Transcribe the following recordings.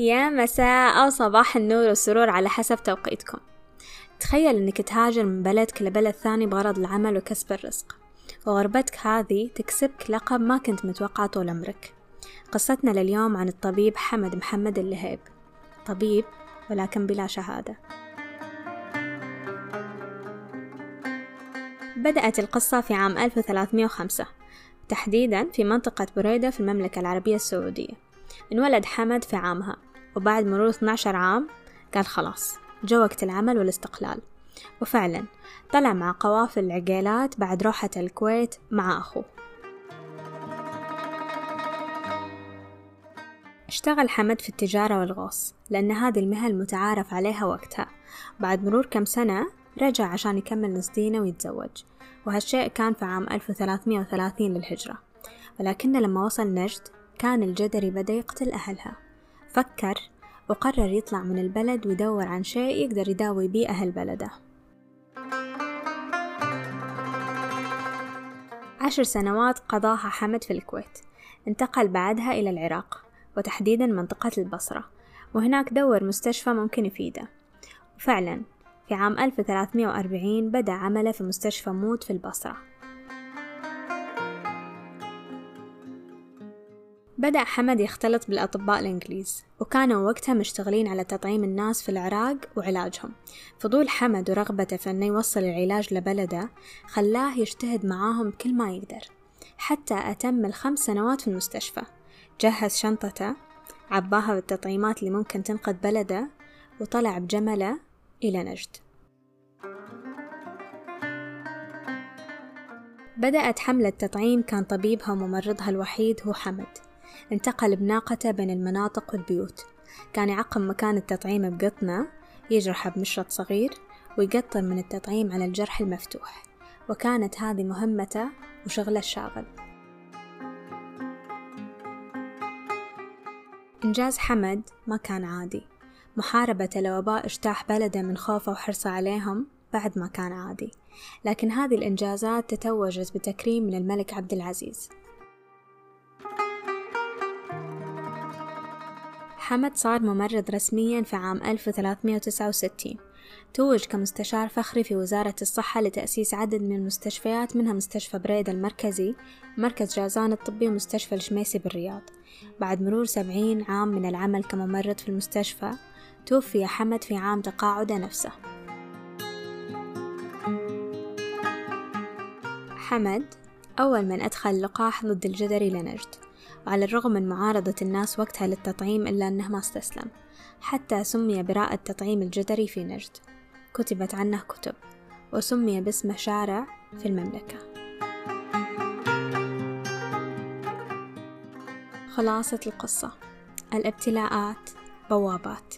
يا مساء أو صباح النور والسرور على حسب توقيتكم. تخيل إنك تهاجر من بلدك لبلد ثاني بغرض العمل وكسب الرزق. وغربتك هذه تكسبك لقب ما كنت متوقع طول عمرك. قصتنا لليوم عن الطبيب حمد محمد اللهيب. طبيب ولكن بلا شهادة. بدأت القصة في عام 1305 تحديدا في منطقة بريدة في المملكة العربية السعودية. انولد حمد في عامها. وبعد مرور 12 عام قال خلاص جو وقت العمل والاستقلال. وفعلا طلع مع قوافل العقيلات بعد روحة الكويت مع أخوه. اشتغل حمد في التجارة والغوص لأن هذه المهن المتعارف عليها وقتها. بعد مرور كم سنة رجع عشان يكمل نص دينه ويتزوج. وهالشيء كان في عام 1330 للهجرة. ولكن لما وصل نجد كان الجدري بدأ يقتل أهلها. فكر وقرر يطلع من البلد ويدور عن شيء يقدر يداوي بيه أهل بلده. عشر سنوات قضاها حمد في الكويت. انتقل بعدها إلى العراق وتحديدا منطقة البصرة وهناك دور مستشفى ممكن يفيده. وفعلا في عام 1340 بدأ عمله في مستشفى موت في البصرة. بدأ حمد يختلط بالأطباء الإنجليز وكانوا وقتها مشتغلين على تطعيم الناس في العراق وعلاجهم. فضول حمد ورغبته في أنه يوصل العلاج لبلده خلاه يجتهد معاهم بكل ما يقدر. حتى أتم الخمس سنوات في المستشفى. جهز شنطته عباها بالتطعيمات اللي ممكن تنقذ بلده وطلع بجمله إلى نجد. بدأت حملة تطعيم كان طبيبها وممرضها الوحيد هو حمد. انتقل بناقته بين المناطق والبيوت. كان يعقم مكان التطعيم بقطنة يجرحه بمشرط صغير ويقطر من التطعيم على الجرح المفتوح. وكانت هذه مهمته وشغله الشاغل. إنجاز حمد ما كان عادي. محاربة لوباء اجتاح بلده من خوفه وحرصه عليهم بعد ما كان عادي. لكن هذه الإنجازات تتوجت بتكريم من الملك عبد العزيز. حمد صار ممرض رسميا في عام 1369 توج كمستشار فخري في وزارة الصحة لتأسيس عدد من المستشفيات منها مستشفى بريدة المركزي مركز جازان الطبي ومستشفى الشميسي بالرياض. بعد مرور سبعين عام من العمل كممرض في المستشفى توفي حمد في عام تقاعده نفسه. حمد أول من أدخل لقاح ضد الجدري لنجد. وعلى الرغم من معارضة الناس وقتها للتطعيم إلا أنه ما استسلم حتى سمي برائد تطعيم الجدري في نجد. كتبت عنه كتب وسمي باسمه شارع في المملكة. خلاصة القصة. الابتلاءات بوابات.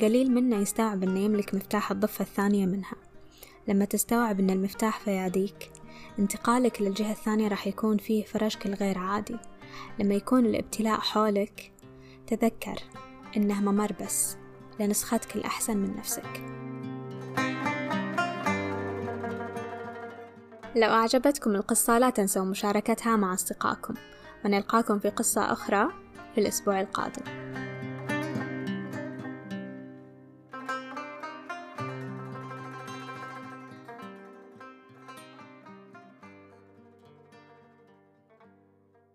قليل منا يستوعب أنه يملك مفتاح الضفة الثانية منها. لما تستوعب أن المفتاح في يديك انتقالك للجهة الثانية راح يكون فيه فرشك الغير عادي. لما يكون الابتلاء حولك تذكر إنه ممر بس لنسختك الأحسن من نفسك. لو أعجبتكم القصة لا تنسوا مشاركتها مع أصدقائكم ونلقاكم في قصة أخرى في الأسبوع القادم.